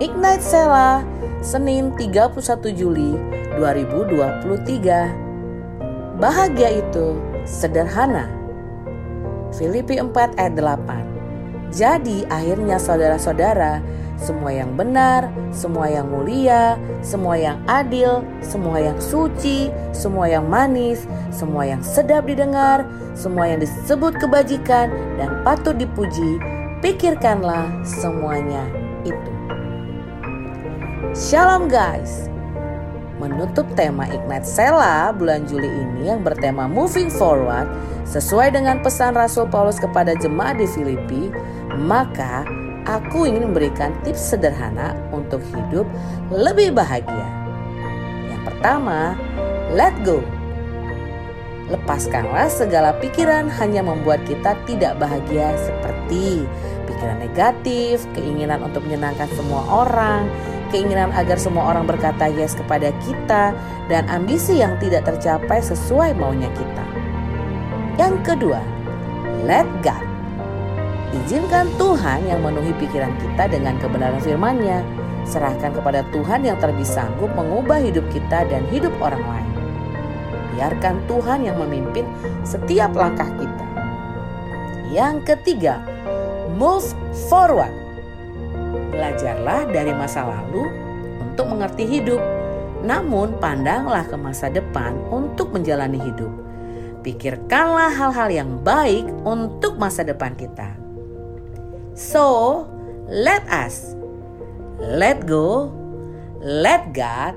Ignite Sela, Senin 31 Juli 2023. Bahagia itu sederhana. Filipi 4 ayat 8. Jadi akhirnya saudara-saudara, semua yang benar, semua yang mulia, semua yang adil, semua yang suci, semua yang manis, semua yang sedap didengar, semua yang disebut kebajikan dan patut dipuji, pikirkanlah semuanya itu. Shalom guys. Menutup tema Ignite Sela bulan Juli ini yang bertema Moving Forward sesuai dengan pesan Rasul Paulus kepada jemaat di Filipi, maka aku ingin memberikan tips sederhana untuk hidup lebih bahagia. Yang pertama, let go. Lepaskanlah segala pikiran hanya membuat kita tidak bahagia seperti pikiran negatif, keinginan untuk menyenangkan semua orang, keinginan agar semua orang berkata yes kepada kita, dan ambisi yang tidak tercapai sesuai maunya kita. Yang kedua, let God. Izinkan Tuhan yang memenuhi pikiran kita dengan kebenaran firman-Nya. Serahkan kepada Tuhan yang terbisa sanggup mengubah hidup kita dan hidup orang lain. Biarkan Tuhan yang memimpin setiap langkah kita. Yang ketiga, move forward. Belajarlah dari masa lalu untuk mengerti hidup, namun pandanglah ke masa depan untuk menjalani hidup. Pikirkanlah hal-hal yang baik untuk masa depan kita. So, let us let go, let God,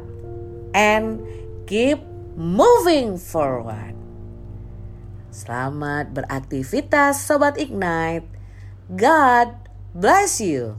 and keep moving forward. Selamat beraktivitas, Sobat Ignite. God bless you.